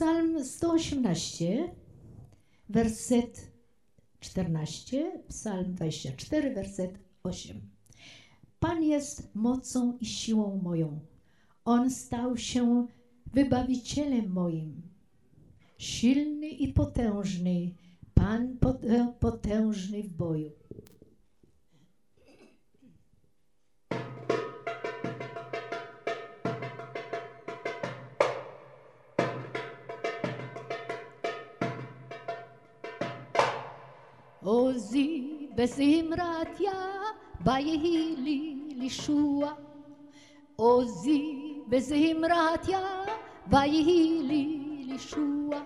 Psalm 118, werset 14, Psalm 24, werset 8. Pan jest mocą i siłą moją. On stał się wybawicielem moim. Silny i potężny, Pan potężny w boju. עוזי בזמרתיה ויהי לי לישוע. עוזי בזמרתיה ויהי לי לישוע.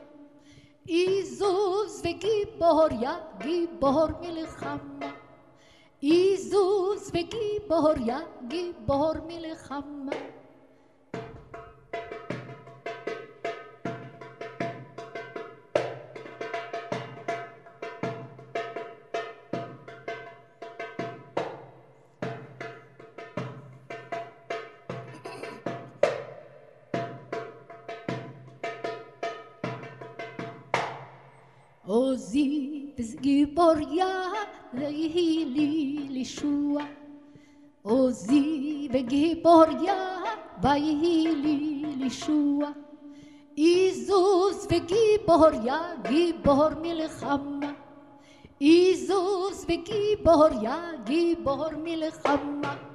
עזוז וגיבוריה גיבור מלחמה. עזוז וגיבוריה גיבור מלחמה. עוזי וגיבוריה ויהי לי לישוע. עוזי וגיבוריה ויהי לי לישוע. עזוז וגיבוריה גיבור מלחמה. עזוז וגיבוריה גיבור מלחמה.